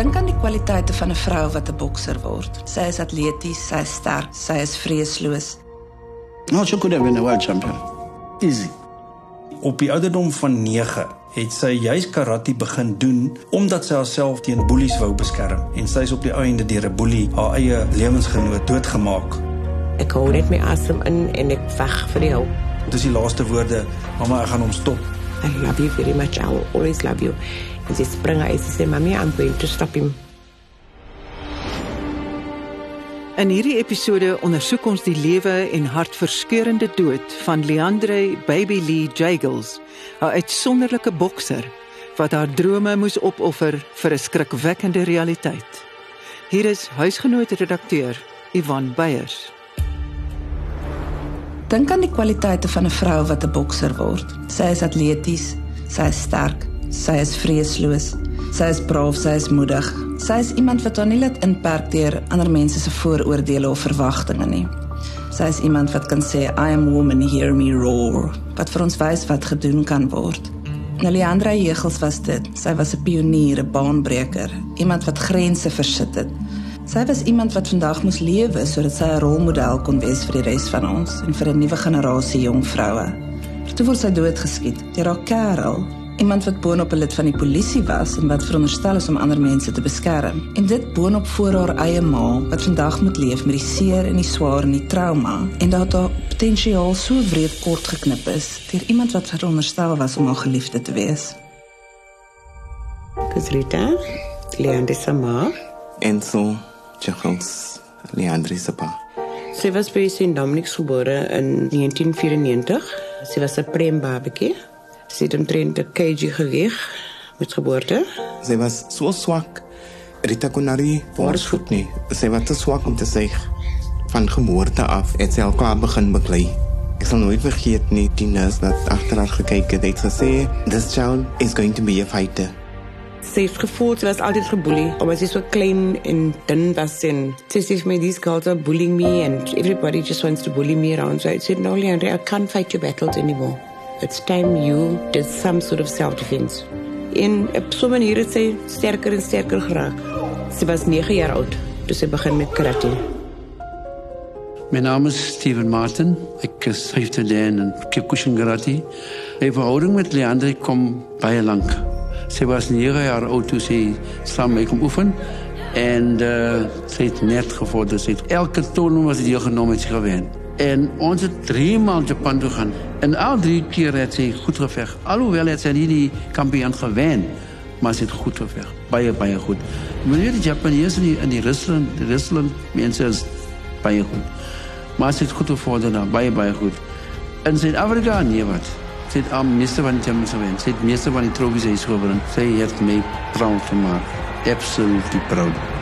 Dink aan die kwaliteite van 'n vrou wat 'n bokser word. Sy is atleties, sy is sterk, sy is vreesloos. No, she could have been a world champion. Easy. Op die ouderdom van 9 het sy juis karate begin doen omdat sy haarself teen boelies wou beskerm en sy is op die einde deur 'n boelie haar eie lewensgenoot doodgemaak. Ek hou net my asem in en ek wag vir die hulp. Dis die laaste woorde. Mamma, ek gaan hom stop. I love you very much. I will always love you. En sy spring uit en sê, "Mommy, I'm going to stop him." In hierdie episode ondersoek ons die lewe en hartverskeurende dood van Leandre Baby Lee Jagels, 'n uitsonderlike bokser wat haar drome moes opoffer vir 'n skrikwekkende realiteit. Hier is huisgenoot redakteur Ivan Beyers. Dink aan die kwaliteite van 'n vrou wat 'n bokser word. Sy is atleties, sy is sterk, sy is vreesloos, sy is braaf, sy is moedig. Sy is iemand wat haar nie laat inperk deur ander mense se vooroordeele of verwagtinge nie. Sy is iemand wat kan sê I am woman, hear me roar, wat vir ons wys wat gedoen kan word. Nou Leandra Jegels was dit. Sy was 'n pionier, 'n baanbreker, iemand wat grense versit het. Sy was iemand wat vandag moes lewe sodat sy 'n rolmodel kon wees vir die res van ons en vir 'n nuwe generasie jong vroue. Toe word sy doodgeskiet deur haar kerel, iemand wat boonop 'n lid van die polisie was en wat veronderstel is om ander mense te beskerm. En dit boonop voor haar eie ma wat vandag moet leef met die seer en die swaar en die trauma en dat haar potensiaal so wreed kort geknip is deur iemand wat veronderstel was om haar geliefde te wees. Kusrita, Leandre Sama. Enzo Jachels Leandri se pa. Sy was by St. Dominic's gebore in 1994. Sy was 'n prembabatjie. Sy het omtrent 'n kg geweg met geboorte. Sy was so swak. Rita kon haar nie voorsvoet nie. Sy was te swak om te sê van geboorte af het sy al klaar begin beklei. Ek sal nooit vergeet nie die nurse wat agter haar gekyk het, het gesê, "This child is going to be a fighter." Sy het gevoel sy was altyd geboelie omdat sy so klein en dun was en sy sê vir my these girls are bullying me and everybody just wants to bully me around. So I said, "No, Leandre, I can't fight your battles anymore. It's time you did some sort of self-defense." En op so 'n manier het sy sterker en sterker geraak. Sy was 9 jaar oud toe sy begin met karate. Mijn naam is Steven Martin. Ik is 15 jaar in Karate. Mijn verhouding met Leandre komt bij lang. Ze was 9 jaar oud toen ze samen mee kon oefenen. En uh, ze heeft net gevorderd. Ze heeft elke toernooi was deelgenomen met zich gewend. En ons het drie toe gaan. En al drie keer heeft ze goed gevecht. Alhoewel heeft ze niet kampioen gewend. Maar ze heeft goed gevecht. Baie, baie goed. Meneer de Japanezen in die, Rusland, de Rusland mensen is baie goed. Maar ze het goed gevorderd, baie, baie goed. In Zuid-Afrika, nee wat. Ze het al meeste van die champions gewend. Ze het meeste van die trofies gewonnen. Zij heeft mij proud gemaakt. Absolutely proud.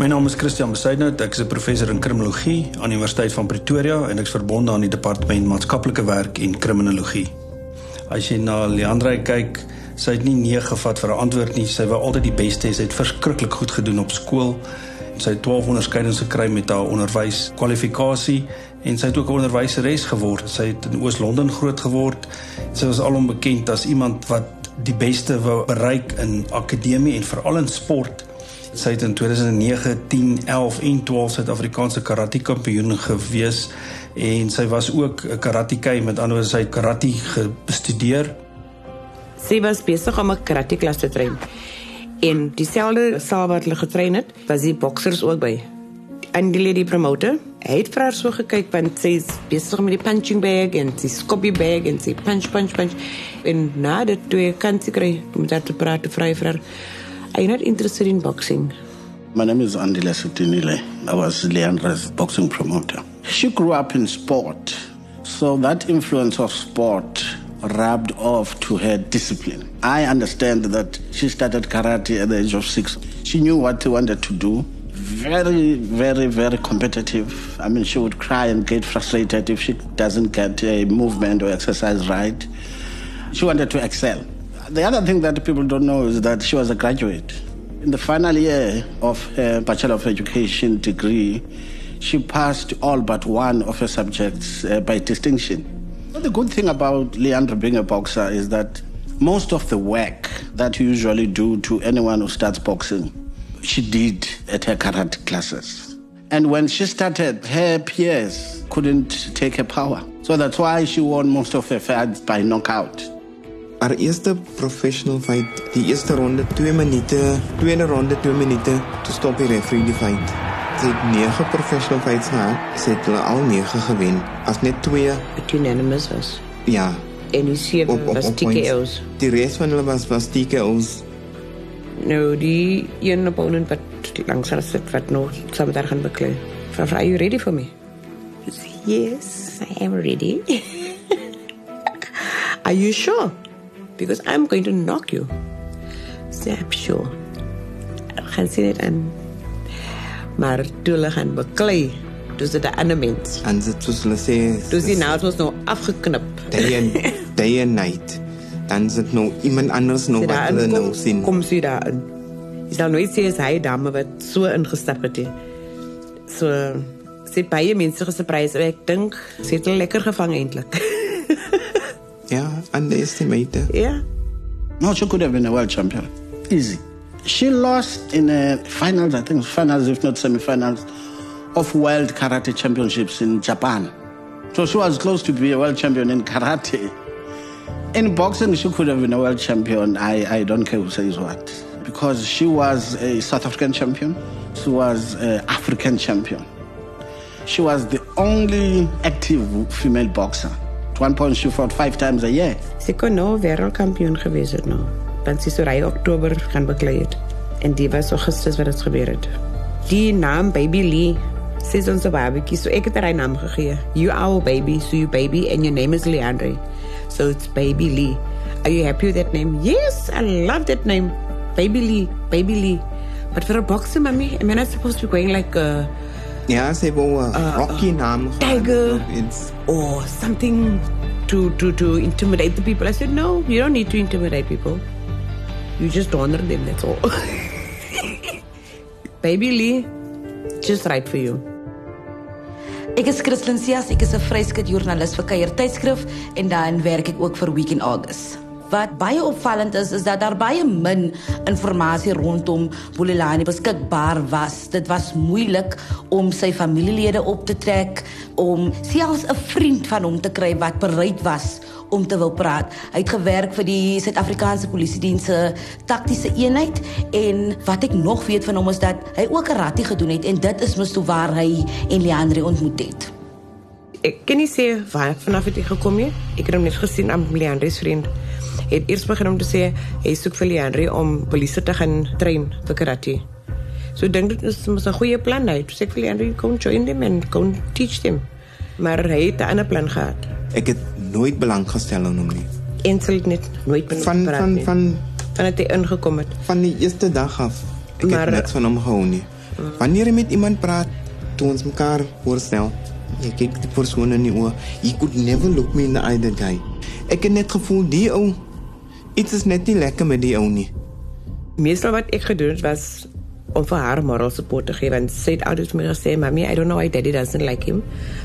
My naam is Christian Besuidnout. Ek is 'n professor in kriminologie aan die Universiteit van Pretoria en ek is verbonde aan die departement maatskaplike werk en kriminologie. As jy na Leandre kyk, sy het nie nee gevat vir 'n antwoord nie. Sy wou altyd die beste hê. Sy het verskriklik goed gedoen op skool. Sy het 12 onderskeidings gekry met haar onderwyskwalifikasie en sy het ook 'n onderwyseres geword. Sy het in Oos-London groot geword. Sy was alom bekend as iemand wat die beste wou bereik in akademie en veral in sport. Sy het in 2009, 10, 11 en 12 Suid-Afrikaanse karate kampioen gewees en sy was ook 'n karateka, met ander woorde sy karate gestudeer. Sy was besig om 'n karate klas te train. En dieselfde saal wat hulle getrein het, was die boksers ook by. En die lady promoter, hy het vir haar so gekyk want sy is besig met die punching bag en sy skoppie bag en sy punch punch punch. En na dit toe hy kan sy kry om daar te praat te vry vir haar. Are you not interested in boxing? My name is Andy Lesutinile. I was Leandra's boxing promoter. She grew up in sport, so that influence of sport rubbed off to her discipline. I understand that she started karate at the age of six. She knew what she wanted to do. Very, very, very competitive. I mean, she would cry and get frustrated if she doesn't get a movement or exercise right. She wanted to excel. The other thing that people don't know is that she was a graduate. In the final year of her Bachelor of Education degree, she passed all but one of her subjects uh, by distinction. Well, the good thing about Leandra being a boxer is that most of the work that you usually do to anyone who starts boxing, she did at her karate classes. And when she started, her peers couldn't take her power. So that's why she won most of her fights by knockout. Haar eerste professional fight, die eerste ronde 2 minute, tweede ronde 2 minute, toe stop die referee die fight. Sy het 9 professional fights gehad. Sy het hulle al 9 gewen. As net 2, Wat unanimous was. ja, En die sewe op op, was. TKO's. Die res van hulle was was TKO's. Nou die een opponent wat langs haar sit wat nog saam met haar gaan beklei. Vra, are you ready for me? Yes, I am ready. are you sure? Because I'm going to knock you. Say, I'm sure. Ek gaan sien dit aan. Maar toe hulle gaan beklei, toe is dit 'n ander mens. En dit soos hulle sê, Toe is die naald was nou afgeknip. day and day and night. Dan is dit nou iemand anders nou wat hulle nou kom, sien. kom sy daarin. Jy sal nooit sê hy dame wat so ingestap het. So het baie mense gesurprise. Ek dink sy het hulle lekker gevang eintlik. Ja, underestimate. Yeah. No, she could have been a world champion. Easy. She lost in the finals, I think finals, if not semi-finals, of World Karate Championships in Japan. So she was close to be a world champion in karate. In boxing, she could have been a world champion. I, I don't care who says what. Because she was a South African champion. She was an African champion. She was the only active female boxer. One point, she fought five times a year. Sy kon nou wêreldkampioen gewees het nou. Want sy sou ry Oktober gaan beklei het. En die was Augustus wat dit gebeur het. Die naam Baby Lee is ons babatjie, so ek het haar naam gegee. You are our baby, so you baby and your name is Leandre. So it's Baby Lee. Are you happy with that name? Yes, I love that name. Baby Lee, Baby Lee. But for a boxer, mommy, am I not supposed to be going like uh, Ja, sy wou 'n Rocky uh, naam gehad. Tiger. It's or something to, to, to intimidate the people. I said, no, you don't need to intimidate people. You just honor them, that's all. Baby Lee, just right for you. Ek is Christlyn Cias, ek is 'n vryskut joernalis vir Kuier Tydskrif en dan werk ek ook vir Week in August. Wat baie opvallend is, is dat daar baie min inligting rondom Bulelani beskikbaar was. Dit was moeilik om sy familielede op te trek, om selfs 'n vriend van hom te kry wat bereid was om te wil praat. Hy het gewerk vir die Suid-Afrikaanse Polisie Diens se taktiese eenheid en wat ek nog weet van hom is dat hy ook karate gedoen het en dit is mos toe waar hy en Leandre ontmoet het. Ek kan nie sê waar vanaf het hy gekom nie. Ek het hom net gesien aan Leandre se vriend. Het eers begin om te sê hy soek vir Leandre om polisie te gaan train vir karate. So ek dink dit is mos 'n goeie plan. Toe sê ek vir Leandre kom join them and go teach them. Maar hy het 'n ander plan gehad. ek het nooit belang gestel in hom nie. Dit net nooit met Van praat van nie. van van dit hy ingekom het. van die eerste dag af. Ek Maar- het niks van hom gehou nie. Wanneer jy met iemand praat, toe ons mekaar voorstel, jy kyk die persoon in die oë. You could never look me in the eye that guy. Ek het net gevoel die ou iets is net nie lekker met die ou nie. Meestal wat ek gedoen het was om vir haar moral support te gee want sy het altyd vir my gesê, "Mommy, I don't know why daddy doesn't like him,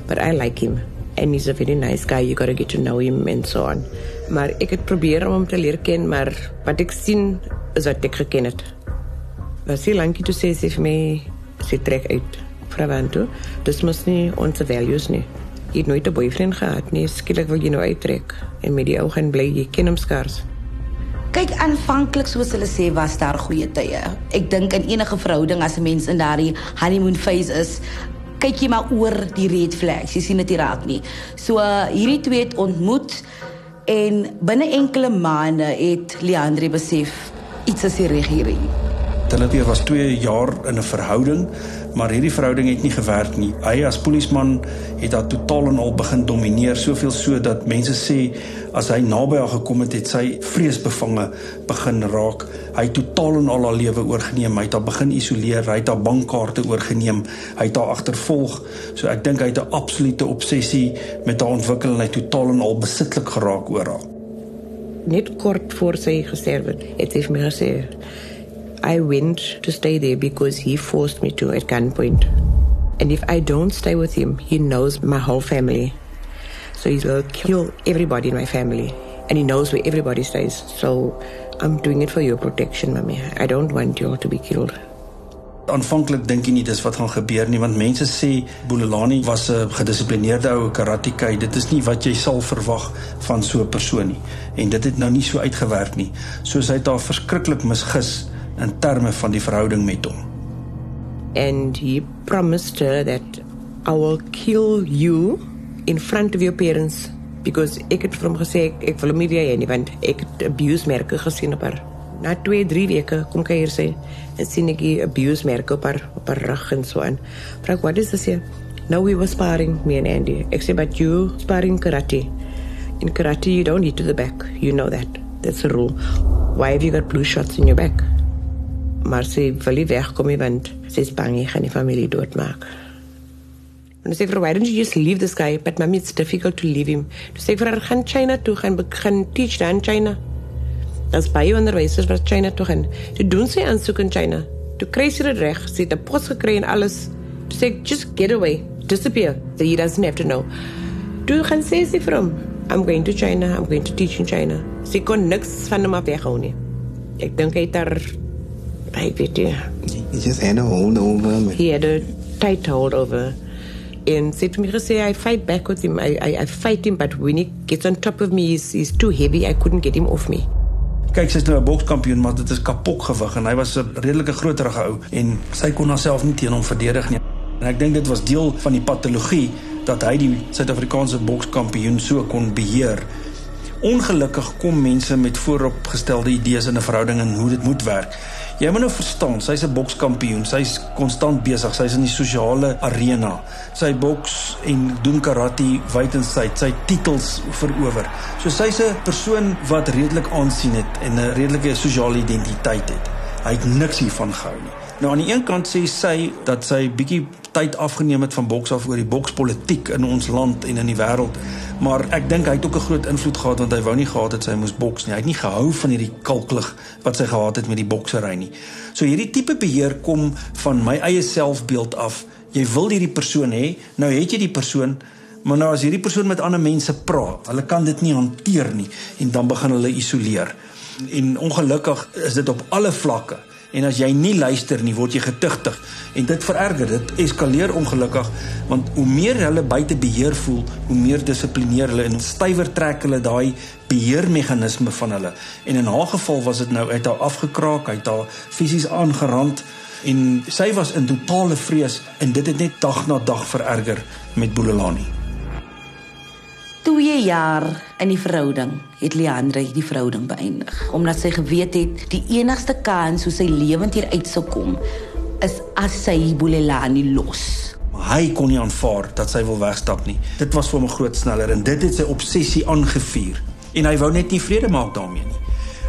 but I like him." And he's a very nice guy. You got to get to know him and so on. Maar ek het probeer om hom te leer ken, maar wat ek sien is wat ek geken het. Was hy lankie toe sê sy vir my sy trek uit Pravant toe. Dis mos nie ons values nie. Jy het nooit 'n boyfriend gehad nie. Skielik wil jy nou uittrek en met die ou gaan bly. Jy ken hom skars. Kyk, aanvanklik soos hulle sê was daar goeie tye. Ek dink in enige verhouding as 'n mens in daardie honeymoon phase is, kyk jy maar oor die red flags. Jy sien dit nie raak nie. So uh, hierdie twee het ontmoet en binne enkele maande het Leandre besef iets is nie reg hierin. Hulle twee was 2 jaar in 'n verhouding, maar hierdie verhouding het nie gewerk nie. Hy as polisieman het haar totaal en al begin domineer, soveel so dat mense sê as hy naby haar gekom het, het sy vreesbevange begin raak. Hy het totaal en al haar lewe oorgeneem. Hy het haar begin isoleer, hy het haar bankkaarte oorgeneem, hy het haar agtervolg. So ek dink hy het 'n absolute obsessie met haar ontwikkel en hy het totaal en al besitlik geraak oor haar. net kort voor sy gesterf het, het sy vir my gesê I went to stay there because he forced me to at gunpoint. And if I don't stay with him, he knows my whole family. So he will kill everybody in my family. and he knows where everybody stays. So I'm doing it for your protection, mommy. I don't want you all to be killed. Aanvanklik dink jy nie dis wat gaan gebeur nie want mense sê Bulelani was 'n gedissiplineerde ou karateka. Dit is nie wat jy sal verwag van so 'n persoon nie. En dit het nou nie so uitgewerk nie. Soos hy het haar verskriklik misgis in terme van die verhouding met hom. And he promised her that I will kill you in front of your parents because ek het hom gesê ek, ek wil hom nie weer hê nie want ek het abuse merke gesien op haar. Na 2, 3 weke kom kyk hier sê en sien ek die abuse merke op haar op haar rug en so aan. Vra what is this here? Now we were sparring me and Andy. Ek sê but you sparring karate. In karate you don't hit to the back. You know that. That's a rule. Why have you got blue shots in your back? Maar sy wil nie wegkom nie want sy is bang hy gaan die familie doodmaak. En sy sê, why don't you just leave this guy? But mommy, it's difficult to leave him. Toe sê vir haar, gaan China toe, gaan begin teach daar in China. Daar's baie onderwysers wat China toe gaan. Toe doen sy aansoek in China. Toe kry sy dit reg, sy het 'n pos gekry en alles. Toe sê just get away, disappear. So he doesn't have to know. Toe gaan sê sy vir hom, I'm going to China, I'm going to teach in China. Sy kon niks van hom af weghou nie. Ek dink hy het haar weet nie. He just had a hold over me. He had a tight hold over. And said to me, say, I fight back with him. I, I, I fight him, but when he gets on top of me, he's, he's too heavy. I couldn't get him off me. Kyk, sy's nou 'n bokskampioen, maar dit is kapok gewig en hy was 'n redelike groterige ou en sy kon haarself nie teen hom verdedig nie. En ek dink dit was deel van die patologie dat hy die Suid-Afrikaanse bokskampioen so kon beheer. Ongelukkig kom mense met vooropgestelde idees in 'n verhouding en hoe dit moet werk. Jy moet nou verstaan, sy's 'n bokskampioen. Sy's konstant besig. Sy's in die sosiale arena. Sy boks en doen karate wyd en wyd. Sy titels verower. So sy's 'n persoon wat redelik aansien het en 'n redelike sosiale identiteit het. Hy het niks hiervan gehou nie. Nou aan die een kant sê sy dat sy bietjie tyd afgeneem het van boks af oor die bokspolitiek in ons land en in die wêreld. Maar ek dink hy het ook 'n groot invloed gehad want hy wou nie gehad het sy moes boks nie. Hy het nie gehou van hierdie kalklig wat sy gehad het met die boksery nie. So hierdie tipe beheer kom van my eie selfbeeld af. Jy wil hierdie persoon hê, nou het jy die persoon, maar nou as hierdie persoon met ander mense praat, hulle kan dit nie hanteer nie en dan begin hulle isoleer. En ongelukkig is dit op alle vlakke. En as jy nie luister nie, word jy getigtig en dit vererger, dit eskaleer ongelukkig want hoe meer hulle buite beheer voel, hoe meer dissiplineer hulle en stywer trek hulle daai beheermeganisme van hulle. En in haar geval was dit nou uit haar afgekraak, uit haar fisies aangerand en sy was in totale vrees en dit het net dag na dag vererger met Bulelani. 2 jaar in die verhouding het Leandre die verhouding beëindig omdat sy geweet het die enigste kans hoe sy lewend hier uit sou kom is as sy Bulelani los. Maar hy kon nie aanvaar dat sy wil wegstap nie. Dit was vir hom 'n groot sneller en dit het sy obsessie aangevuur en hy wou net nie vrede maak daarmee nie.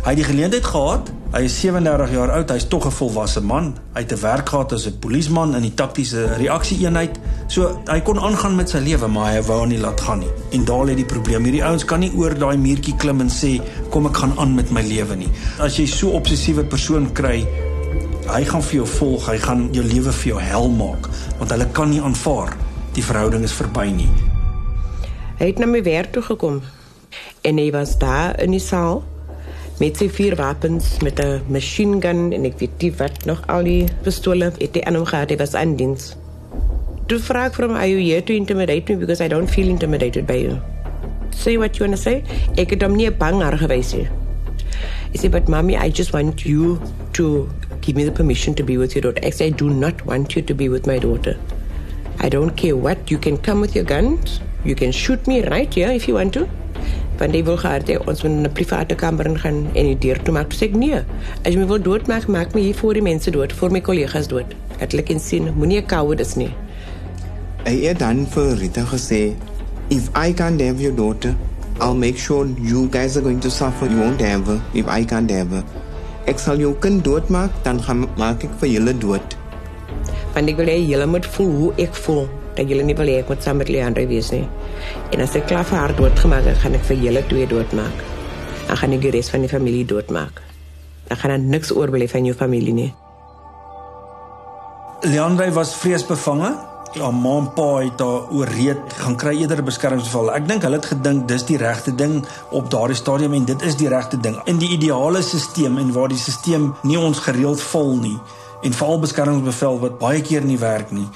Hy het die geleentheid gehad. Hy is 37 jaar oud. Hy's tog 'n volwasse man. Hy het 'n werk gehad as 'n polisieman in die taktiese reaksieeenheid. So hy kon aangaan met sy lewe, maar hy wou nie laat gaan nie. En daar lê die probleem. Hierdie ouens kan nie oor daai muurtjie klim en sê, "Kom ek gaan aan met my lewe nie." As jy so obsessiewe persoon kry, hy gaan vir jou volg. Hy gaan jou lewe vir jou hel maak, want hulle kan nie aanvaar die verhouding is verby nie. Hy het na my werk toe gekom en hy was daar in die saal met sy vier wapens met 'n machine gun en ek weet nie wat nog al die pistole het hy aan hom gehad hy was aan diens toe vra ek vir hom are you here to intimidate me because I don't feel intimidated by you say what you want to say ek het hom nie bang haar gewys nie He said, but mommy, I just want you to give me the permission to be with your daughter. I do not want you to be with my daughter. I don't care what. You can come with your guns. You can shoot me right here if you want to. want hy wil gehad hê ons moet in 'n private kamer gaan en die deur toe maak. Toe sê ek nee. As jy my wil doodmaak, maak my hier voor die mense dood, voor my kollegas dood. Dat ek kan sien, moenie 'n coward is nie. Hy het dan vir Rita gesê, "If I can't have your daughter, I'll make sure you guys are going to suffer. You won't have her if I can't have her. Ek sal jou kind doodmaak, dan gaan maak ek vir julle dood." Want ek wil hê julle moet voel hoe ek voel dat julle nie wil hê ek moet saam met Leandre wees nie. En as ek klaar vir haar doodgemaak het, gaan ek vir julle twee doodmaak. Dan gaan ek die res van die familie doodmaak. Dan gaan daar niks oorbly van jou familie nie. Leandre was vreesbevange haar ma en pa het haar ooreed gaan kry eerder 'n beskermingsbevel. Ek dink hulle het gedink dis die regte ding op daardie stadium en dit is die regte ding. In die ideale stelsel en waar die stelsel nie ons gereeld vol nie en veral beskermingsbevel wat baie keer nie werk nie.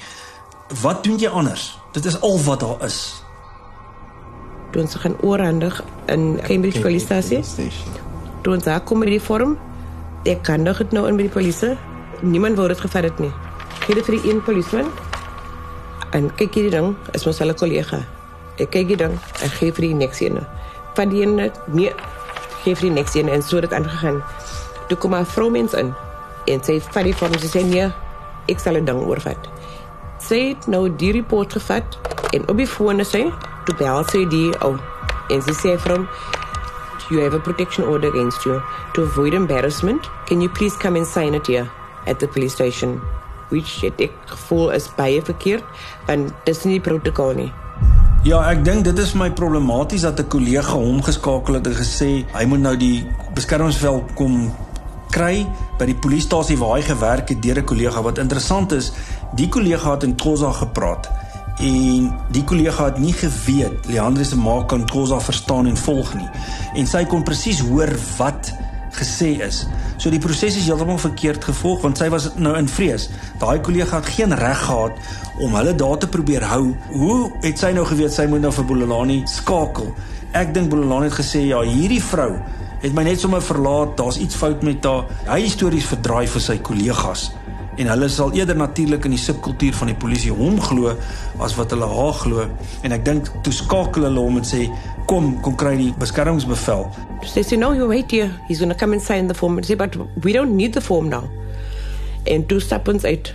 Wat doen jy anders? Dit is al wat daar is. Toe ons gaan oorhandig in Cambridge Police Station. Toe ons daar kom met die vorm, ek kan nog dit nou in by die polisie. Niemand wou dit gevat het nie. Gee dit vir die een polisieman. En kyk hierdie ding, is mos hulle kollega. Ek kyk die ding en gee vir die next een. Van die een nee, gee vir die next een en so het aangegaan. Toe kom 'n vroumens in en sê van die vorm, sy sê nee, ek sal dit ding oorvat. Sy het nou die report gevat en op die foon sê, toe bel sy die ou en sy sê vir hom you have a protection order against you to avoid embarrassment. Can you please come and sign it here at the police station? Which het ek gevoel is baie verkeerd, want dis nie die protokol nie. Ja, ek dink dit is my problematies dat 'n kollega hom geskakel het en gesê hy moet nou die beskermingsvel kom kry by die polisiestasie waar hy gewerk het deur 'n kollega wat interessant is, die kollega het in Khoza gepraat en die kollega het nie geweet Leandre se ma kan Khoza verstaan en volg nie en sy kon presies hoor wat gesê is. So die proses is heeltemal verkeerd gevolg want sy was nou in vrees. Daai kollega het geen reg gehad om hulle daar te probeer hou. Hoe het sy nou geweet sy moet nou vir Bololani skakel? Ek dink Bololani het gesê ja, hierdie vrou het my net sommer verlaat. Daar's iets fout met haar. Hy stories verdraai vir sy kollegas en hulle sal eerder natuurlik in die subkultuur van die polisie hom glo as wat hulle haar glo en ek dink toe skakel hulle hom en sê kom kom kry die beskermingsbevel They say no, you wait here. He's going to come and sign the form. I say, but we don't need the form now. En toe stap ons uit.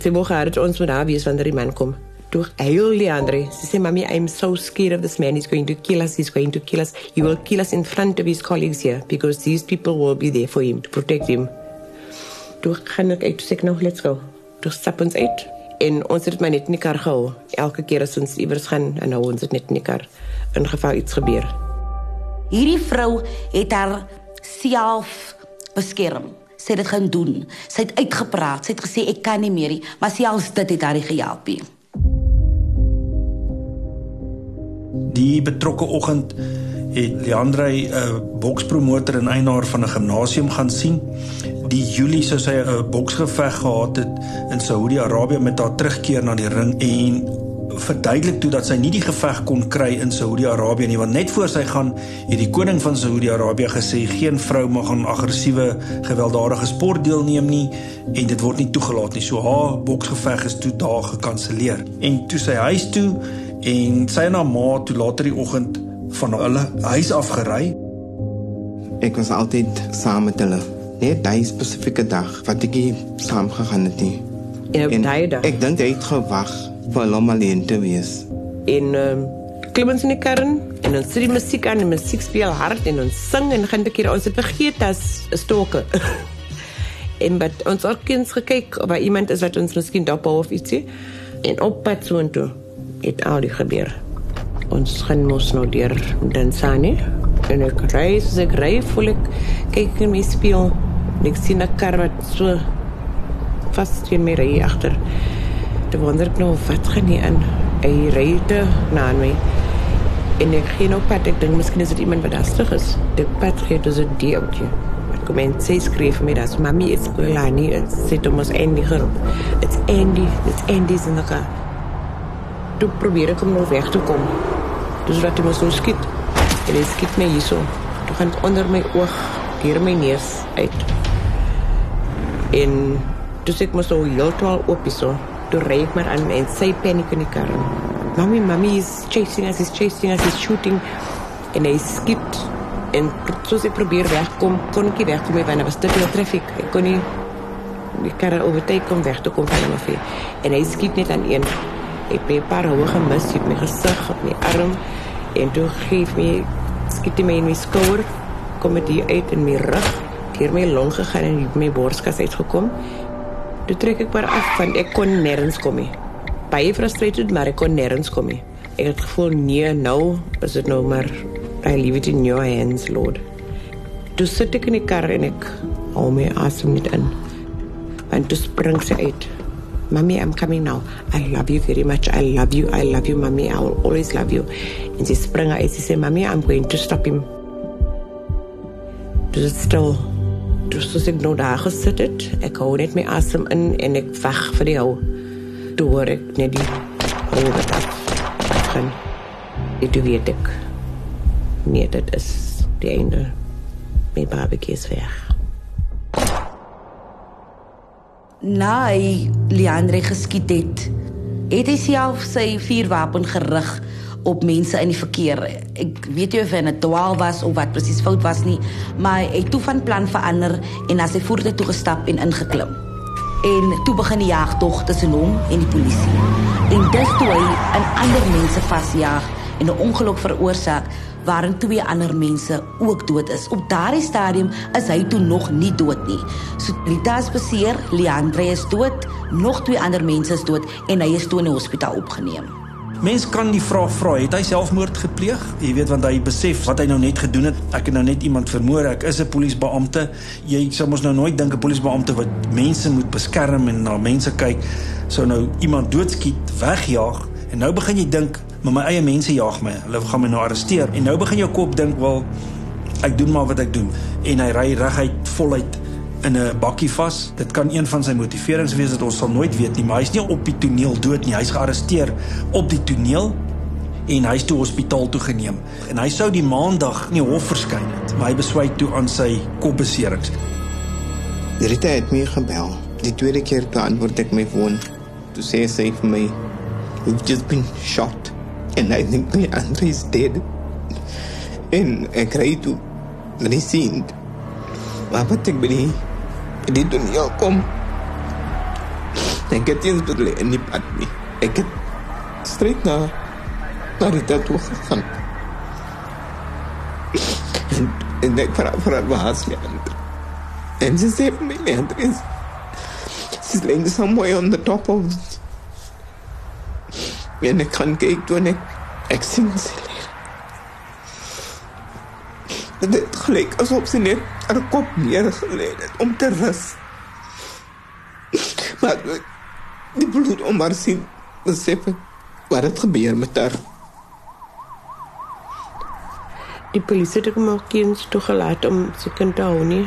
Sy wou gehad het ons moet daar wees wanneer die man kom. Toe huil Leandre. Sy sê, mommy, I'm so scared of this man. He's going to kill us. He's going to kill us. He will kill us in front of his colleagues here because these people will be there for him to protect him. Toe gaan ek uit. Sê ek nou, let's go. Toe stap ons uit. En ons het maar net in die kar gehou. Elke keer as ons iewers gaan, en nou ons het net in die kar. In geval iets gebeur. Hierdie vrou het haar self beskerm. Sy het dit gaan doen. Sy het uitgepraat. Sy het gesê ek kan nie meer nie, maar selfs dit het haar gehelp. Die betrokke oggend het Leandre 'n bokspromotor en eienaar van 'n gimnasium gaan sien. Die Julie sou sy 'n boksgeveg gehad het in Saudi-Arabië met haar terugkeer na die ring en verduidelik toe dat sy nie die geveg kon kry in Saudi-Arabië nie want net voor sy gaan het die koning van Saudi-Arabië gesê geen vrou mag aan aggressiewe gewelddadige sport deelneem nie en dit word nie toegelaat nie. So haar boksgeveg is toe daar gekanselleer. En toe sy huis toe en sy en haar ma toe later die oggend van hulle huis af gery. Ek was altyd saam met hulle. Net daai spesifieke dag wat ek saam gegaan het nie. En op daai dag. Ek dink hy het gewag vir hom alleen te wees. En ehm um, klim ons in die kar in en ons sit die musiek aan en musiek speel hard en ons sing en gaan 'n keer ons het vergeet as 'n stoke. en wat ons ook eens gekyk of iemand is wat ons miskien dophou of ietsie. En op pad so en toe het al die gebeur. Ons gaan mos nou deur Dansani en ek ry, so ek ry voel ek kyk in my spieël. En Ek sien 'n kar wat so vas teen my ry agter. Toe wonder ek nou wat gaan nie in. Hy ry te na my. En ek gee nou pad, ek dink miskien is dit iemand wat dastig is. Die pad gee dus 'n dieeltjie. Ek kom en sê skryf my dat mami is Golani, dit sê Thomas Andy geroep. It's Andy, it's Andy's in the car. Toe probeer ek om nou weg te kom. Dus wat hy my so skiet. En hy skiet my hierso. Toe gaan dit onder my oog, deur my neus uit. En toe sê ek mos so heeltemal oop hierso. Toe ry ek maar aan en sy paniek in die kar. Mommy, mommy is chasing us, he's chasing us, he's shooting. En hy skiet en soos ek probeer wegkom, kon ek nie wegkom nie want daar was te veel traffic. Ek kon nie die kar oortake om weg te kom van hom af. nie. En hy skiet net aan een. Ek het 'n paar hoë gemis op my gesig, op my arm en toe gee my skiet hy my in my skouer, kom dit hier uit in my rug, my long gegaan en uit my borskas uitgekom. Toe trek ek maar af want ek kon nêrens kom nie. Baie frustrated, maar ek kon nêrens kom nie. Ek het gevoel nee, nou is dit nou maar I leave it in your hands, Lord. Toe sit ek in die kar en ek hou my asem net in. En toe spring sy uit. Mommy, I'm coming now. I love you very much. I love you. I love you, mommy. I will always love you. En sy spring uit. Sy sê, "Mommy, I'm going to stop him." Dis stil. Dus soos ek nou daar gesit het, ek hou net my asem in en ek wag vir die hou. Toe hoor ek net die hou wat af. Gaan. Dit weet ek. Nee, dit is die einde. My barbecue is weg. Na hy Leandre geskiet het, het hy self sy vuurwapen gerig op mense in die verkeer. Ek weet nie of hy 'n dwaal was of wat presies fout was nie, maar hy het toe van plan verander en na sy voertuig toe gestap en ingeklim. En toe begin die jagtog tussen hom en die polisie. En dis toe hy 'n ander mense vasjaag en 'n ongeluk veroorsaak waarin twee ander mense ook dood is. Op daardie stadium is hy toe nog nie dood nie. So Rita is beseer, Leandre is dood, nog twee ander mense is dood en hy is toe in die hospitaal opgeneem. Mens kan die vraag vra, het hy selfmoord gepleeg? Jy weet want hy besef wat hy nou net gedoen het. Ek het nou net iemand vermoor. Ek is 'n polisiebeampte. Jy sou mos nou nooit dink 'n polisiebeampte wat mense moet beskerm en na mense kyk, sou nou iemand doodskiet, wegjaag en nou begin jy dink, maar my eie mense jaag my. Hulle gaan my nou arresteer. En nou begin jou kop dink, wel ek doen maar wat ek doen en hy ry reguit voluit in 'n bakkie vas. Dit kan een van sy motiverings wees dat ons sal nooit weet nie, maar hy's nie op die toneel dood nie. Hy's gearresteer op die toneel en hy's toe hospitaal toe geneem. En hy sou die maandag in die hof verskyn het, maar hy besluit toe aan sy kopbeserings. Rita het my gebel. Die tweede keer toe antwoord ek my foon. Toe sê sy vir my, "You've just been shot." And I think Andre is dead. En ek kry toe na die scene. Maar wat ek by die, by die toneel kom, ek het eens bedoel in die pad nie. Ek het straight na, na Rita toe gegaan. En, en ek vraag vir haar waar is Leandre. En sy sê vir my, Leandre is, she's laying somewhere on the top of. En ek kan kyk toe en ek, ek sien sy het gelyk asof sy net haar kop neergelê het om te rus. Maar die bloed om haar sien, besef ek wat het gebeur met haar. Die polisie het hom ook eens toegelaat om sy kind te hou nie.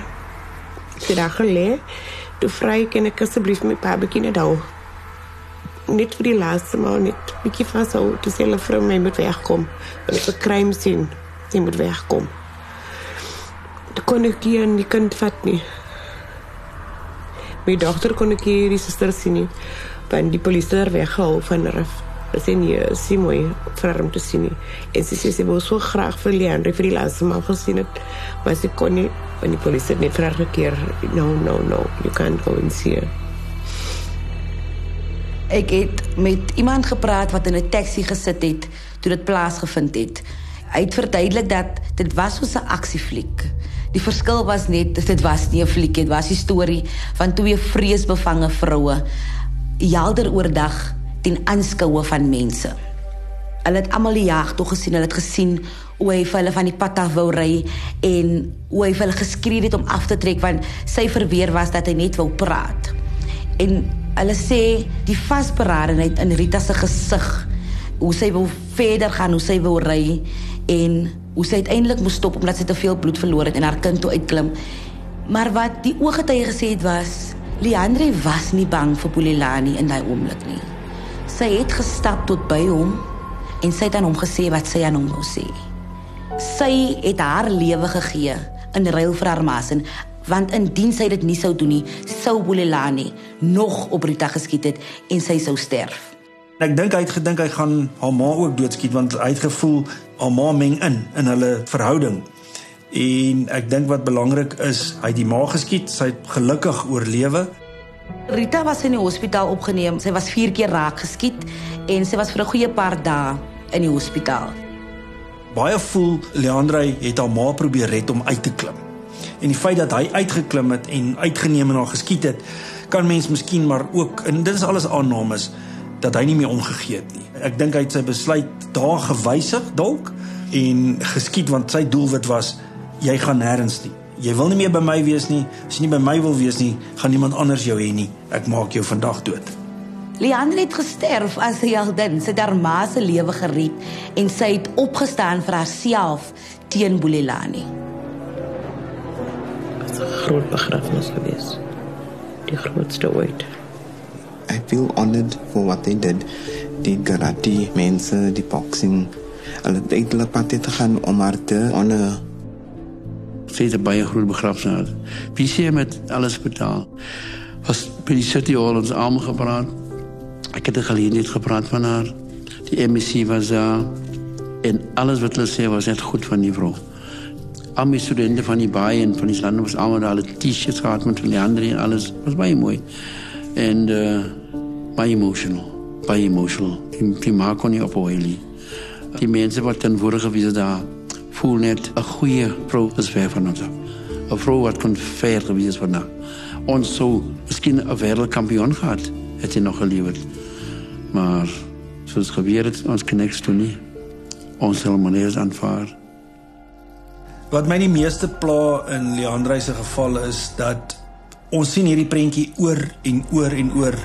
Sy het daar gelê. Toe vra ek en ek asseblief my babatjie net hou. Net vir die laaste maal net bietjie vashou. Toe sê hulle vrou my moet wegkom. Want dit is 'n crime scene. Sy moet wegkom. Toe kon ek hier nie kind vat nie. My dogter kon ek hier die suster sien nie. Want die polisie het haar weggehou van haar af. Dit is nie sy mooi vir hom te sien nie. En sy sê sy wou so graag vir Leandre vir die laaste maal gesien het. Maar sy kon nie want die polisie het net vir haar gekeer. No, no, no. You can't go and see her. Ek het met iemand gepraat wat in 'n taxi gesit het toe dit plaasgevind het. Hy het verduidelik dat dit was soos 'n aksiefliek. Die verskil was net dit was nie 'n fliek dit was 'n storie van twee vreesbevange vroue helder oordag ten aanskoue van mense. Hulle het almal die jag toe gesien, hulle het gesien hoe hy vir hulle van die pad af wou ry en hoe hy vir hulle geskree het om af te trek want sy verweer was dat hy net wou praat. En hulle sê die vasberadenheid in Rita se gesig, hoe sy wou verder gaan, hoe sy wou ry en hoe sy uiteindelik moes stop omdat sy te veel bloed verloor het en haar kind toe uitklim. Maar wat die ooggetuie gesê het was, Leandre was nie bang vir Bulelani in daai oomblik nie. Sy het gestap tot by hom en sy het aan hom gesê wat sy aan hom wou sê. Sy het haar lewe gegee in ruil vir haar maas en want indien sy dit nie sou doen nie, sou Bulelani nog op Rita geskiet het en sy sou sterf. Ek dink hy het gedink hy gaan haar ma ook doodskiet want hy het gevoel haar ma meng in in hulle verhouding. En ek dink wat belangrik is, hy het die ma geskiet, sy het gelukkig oorlewe. Rita was in die hospitaal opgeneem. Sy was 4 keer raak geskiet en sy was vir 'n goeie paar dae in die hospitaal. Baie voel Leandre het haar ma probeer red om uit te klim. En die feit dat hy uitgeklim het en uitgeneem en haar geskiet het, kan mens miskien maar ook en dit is alles aannames dat hy nie meer omgegee het nie. Ek dink hy het sy besluit daar gewysig dalk en geskiet want sy doelwit was jy gaan nêrens nie. Jy wil nie meer by my wees nie. As jy nie by my wil wees nie, gaan niemand anders jou hê nie. Ek maak jou vandag dood. Leandre het gesterf as 'n heldin, sy daarma se lewe gered en sy het opgestaan vir haarself teen Bulelani. Dit was 'n groot begrafnis geweest. Die grootste ooit. I feel honored for what they did. Die karate mense, die boxing. Hulle het eintlik pad te gaan om haar te honor. Sy het 'n baie groot begrafnis. Wie sê met alles betaal. Was by die City Hall ons almal gepraat. Ek het geleentheid gepraat van haar. Die MEC was daar en alles wat hulle sê was net goed van die vrou. Al my studente van die baie en van die lande was almal daar, hulle T-shirts gehad met Leandre en alles. Was baie mooi. En uh baie emotional. Baie emotional. Die, die maak kon nie ophou nie. Die mense wat ten vorige gewees daar voel net 'n goeie vrou is ver van ons. 'n Vrou wat kon ver gewees van haar. Ons sou miskien 'n wêreldkampioen gehad het hy nog gelewer. Maar soos gebeur het, ons kan niks doen nie. Ons sal maar net aanvaar. Wat my die meeste pla in Leandre se geval is dat ons sien hierdie prentjie oor en oor en oor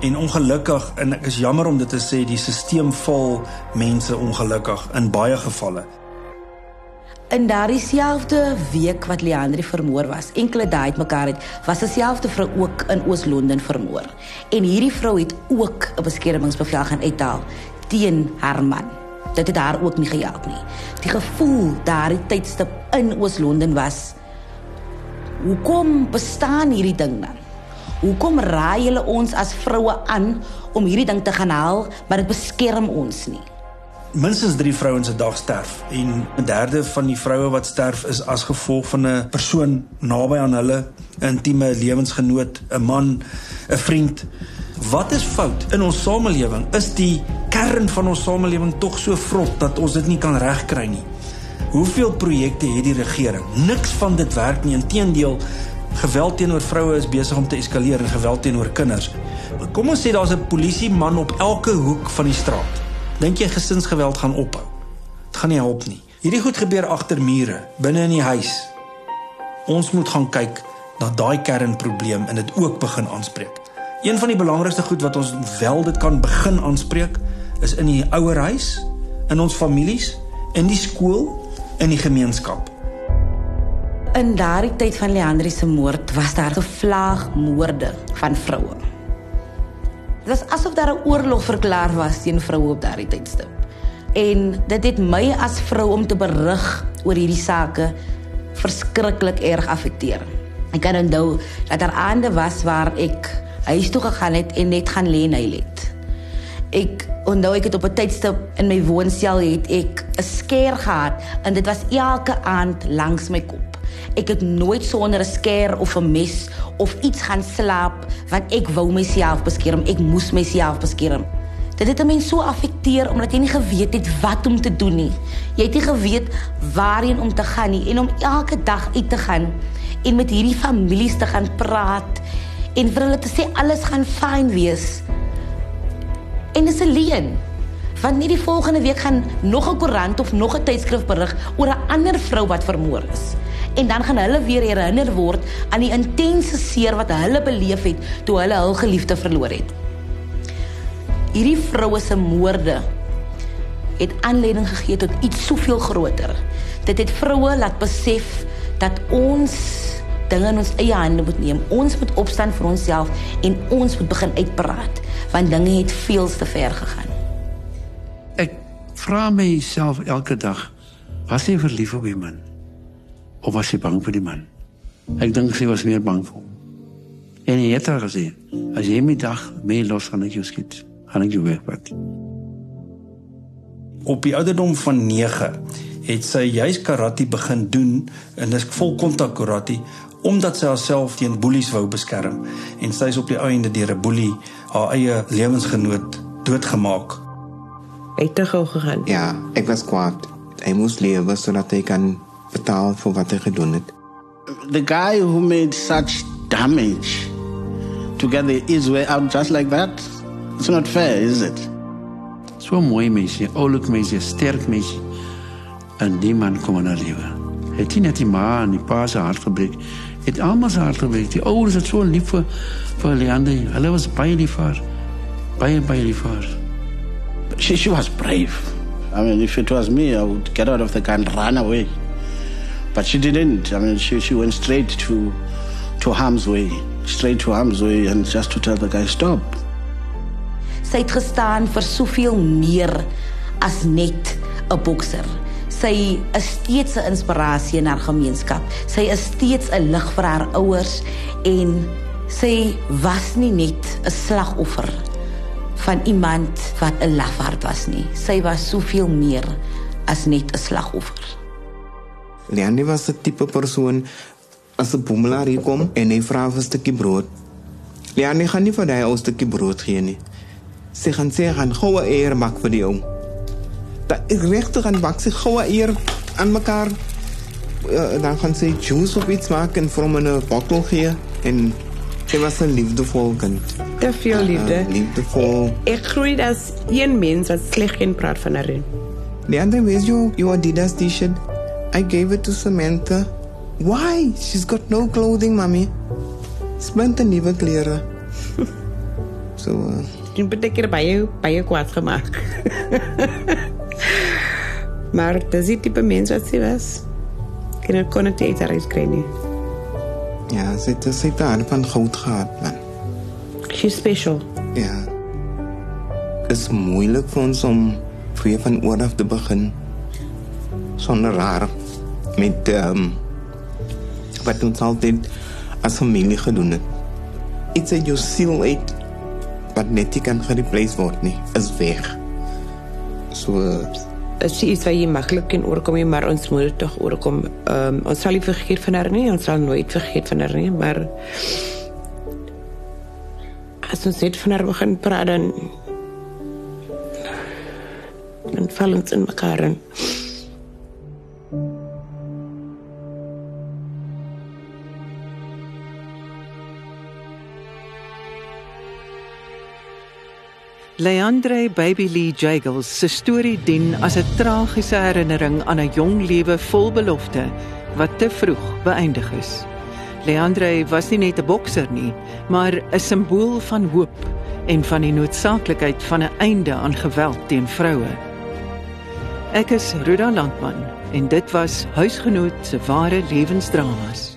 en ongelukkig en ek is jammer om dit te sê die stelsel val mense ongelukkig in baie gevalle. In daardie selfde week wat Leandri vermoor was, enkele dae uitmekaar het, was dieselfde vrou ook in Oos-London vermoor. En hierdie vrou het ook 'n beskermingsbevel gaan uithaal teen haar man. Dit het haar ook nie gehelp nie. Die gevoel daardie tydstip in Oos-London was Hoekom bestaan hierdie ding dan? Hoekom raai hulle ons as vroue aan om hierdie ding te gaan haal, maar dit beskerm ons nie? Minstens 3 vrouens se dag sterf en 'n derde van die vroue wat sterf is as gevolg van 'n persoon naby aan hulle, 'n intieme lewensgenoot, 'n man, 'n vriend. Wat is fout in ons samelewing? Is die kern van ons samelewing tog so vrot dat ons dit nie kan regkry nie? Hoeveel projekte het die regering? Niks van dit werk nie. Inteendeel, geweld teenoor vroue is besig om te eskaleer en geweld teenoor kinders. Kom ons sê daar's 'n polisieman op elke hoek van die straat. Dink jy gesinsgeweld gaan ophou? Dit gaan nie help nie. Hierdie goed gebeur agter mure, binne in die huis. Ons moet gaan kyk na daai kernprobleem en dit ook begin aanspreek. Een van die belangrikste goed wat ons wel dit kan begin aanspreek is in die ouerhuis, in ons families, in die skool, in die gemeenskap. In daardie tyd van Leandri se moord was daar gevlaag moorde van vroue. Dit was asof daar 'n oorlog verklaar was teen vroue op daardie tydstip. En dit het my as vrou om te berig oor hierdie sake verskriklik erg affekteer. Ek kan onthou dat daar aande was waar ek huis toe gegaan het en net gaan lê en hy het. Ek onthou ek het op 'n tydstip in my woonstel het ek 'n skeer gehad en dit was elke aand langs my kop. Ek het nooit sonder 'n skeer of 'n mes of iets gaan slaap want ek wou myself beskerm. Ek moes myself beskerm. Dit het my so affekteer omdat jy nie geweet het wat om te doen nie. Jy het nie geweet waarheen om te gaan nie en om elke dag uit te gaan en met hierdie families te gaan praat en vir hulle te sê alles gaan fyn wees. En dis 'n leuen. Want nie die volgende week gaan nog 'n koerant of nog 'n tydskrif berig oor 'n ander vrou wat vermoor is. En dan gaan hulle weer herinner word aan die intense seer wat hulle beleef het toe hulle hul geliefde verloor het. Hierdie vroue se moorde het aanleiding gegee tot iets soveel groter. Dit het vroue laat besef dat ons dinge in ons eie hande moet neem. Ons moet opstaan vir onsself en ons moet begin uitpraat want dinge het veel te ver gegaan. Ek vra myself elke dag, was sy verlief op die man? Of was sy bang vir die man? Ek dink sy was meer bang vir hom. En hy het haar gesê, as jy my dag mee los gaan ek jou skiet, gaan ek jou wegvat. Op die ouderdom van 9 het sy juis karate begin doen en dis vol kontak karate omdat sy haarself teen boelies wou beskerm en sy is op die einde deur 'n boelie haar eie lewensgenoot doodgemaak. Het te gou gegaan. Ja, ek was kwaad. Hy moes lewe sodat hy kan betaal vir wat hy gedoen het. The guy who made such damage to get the his way out just like that, it's not fair, is it? So mooi meisie, oulik meisie, sterk meisie. En die man kom in haar lewe. Het nie net die ma en die pa se hart gebreek, het almal se hart gebreek. Die ouers het so lief vir vir Leander. Hulle was baie lief vir haar. baie baie lief vir. She, she was brave. I mean, if it was me, I would get out of the car and run away. But she didn't. I mean, she, she went straight to, to harm's way, straight to harm's way, and just to tell the guy, stop. Sy het gestaan vir soveel meer as net 'n bokser. Sy is steeds 'n inspirasie in haar gemeenskap. Sy is steeds 'n lig vir haar ouers en sy was nie net 'n slagoffer van iemand wat 'n lafaard was nie. Sy was soveel meer as net 'n slagoffer. Leanne was 'n tipe persoon as 'n boemelaar hier kom en hy vra vir 'n stukkie brood. Leanne gaan nie vir daai ou stukkie brood gee nie. Sy gaan sê gaan gou 'n eier maak vir die ou. Dat ek regtig aan bak sy gou 'n eier aan mekaar. Uh, dan gaan sy juice of iets maak en vir hom 'n bottel gee en sy was 'n liefdevol kind. Te veel liefde. Uh, liefdevol. Ek groei as een mens wat sleg geen praat van haar nie. Leandre, where's your, your Adidas t-shirt? I gave it to Samantha. Why? She's got no clothing, mommy. Spent the nieuwe kleren. so, uh, Dit betek keer baie baie kwaad gemaak. maar dis die tipe mens wat sy was. Kan ek kon dit uit haar kry nie. ja, sy het sy het haar van goud gehad, man. She's special. Ja. Is moeilik vir ons om weer van oor af te begin. Sonder haar met ehm um, wat ons altyd as familie gedoen het. Iets uit jou siel uit wat net nie kan gereplace word nie, is weg. So Dit is iets wat jy maklik kan oorkom, nie, maar ons moet dit tog oorkom. Ehm um, ons sal nie vergeet van haar nie, ons sal nooit vergeet van haar nie, maar as ons net van haar begin praat dan dan val ons in mekaar in. Leandre Baby Lee Jagels se storie dien as 'n tragiese herinnering aan 'n jong lewe vol belofte wat te vroeg beëindig is. Leandre was nie net 'n bokser nie, maar 'n simbool van hoop en van die noodsaaklikheid van 'n einde aan geweld teen vroue. Ek is Ruda Landman en dit was huisgenoot se ware lewensdramas.